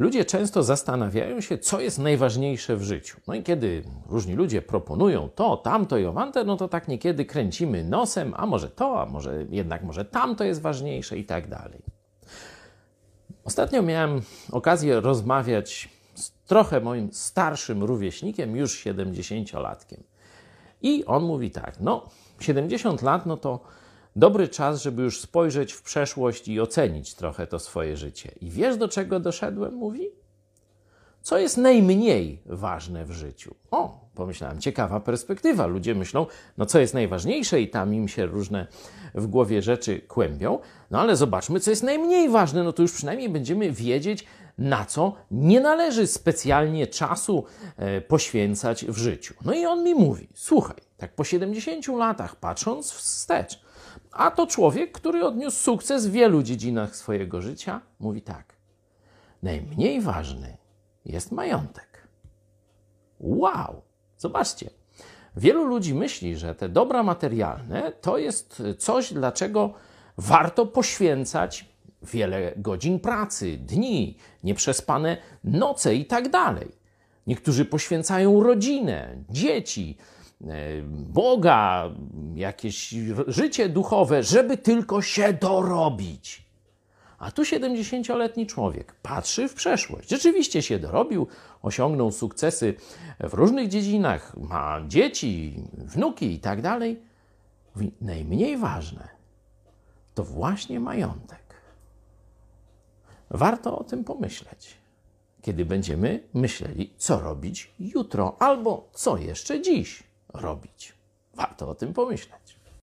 Ludzie często zastanawiają się, co jest najważniejsze w życiu. No i kiedy różni ludzie proponują to, tamto i owante, no to tak niekiedy kręcimy nosem, a może to, a może jednak może tamto jest ważniejsze i tak dalej. Ostatnio miałem okazję rozmawiać z trochę moim starszym rówieśnikiem, już 70-latkiem. I on mówi tak, no 70 lat, no to dobry czas, żeby już spojrzeć w przeszłość i ocenić trochę to swoje życie. I wiesz, do czego doszedłem? Mówi. Co jest najmniej ważne w życiu? O, pomyślałem, ciekawa perspektywa. Ludzie myślą, no co jest najważniejsze, i tam im się różne w głowie rzeczy kłębią. No ale zobaczmy, co jest najmniej ważne. No to już przynajmniej będziemy wiedzieć, na co nie należy specjalnie czasu e, poświęcać w życiu. No i on mi mówi: Słuchaj, tak po 70 latach, patrząc wstecz, a to człowiek, który odniósł sukces w wielu dziedzinach swojego życia, mówi tak: Najmniej ważny jest majątek. Wow! Zobaczcie. Wielu ludzi myśli, że te dobra materialne to jest coś, dlaczego warto poświęcać wiele godzin pracy, dni, nieprzespane noce i tak dalej. Niektórzy poświęcają rodzinę, dzieci, e, Boga, jakieś życie duchowe, żeby tylko się dorobić. A tu 70-letni człowiek patrzy w przeszłość. Rzeczywiście się dorobił, osiągnął sukcesy w różnych dziedzinach, ma dzieci, wnuki i tak dalej. Najmniej ważne to właśnie majątek. Warto o tym pomyśleć, kiedy będziemy myśleli, co robić jutro albo co jeszcze dziś robić. Warto o tym pomyśleć.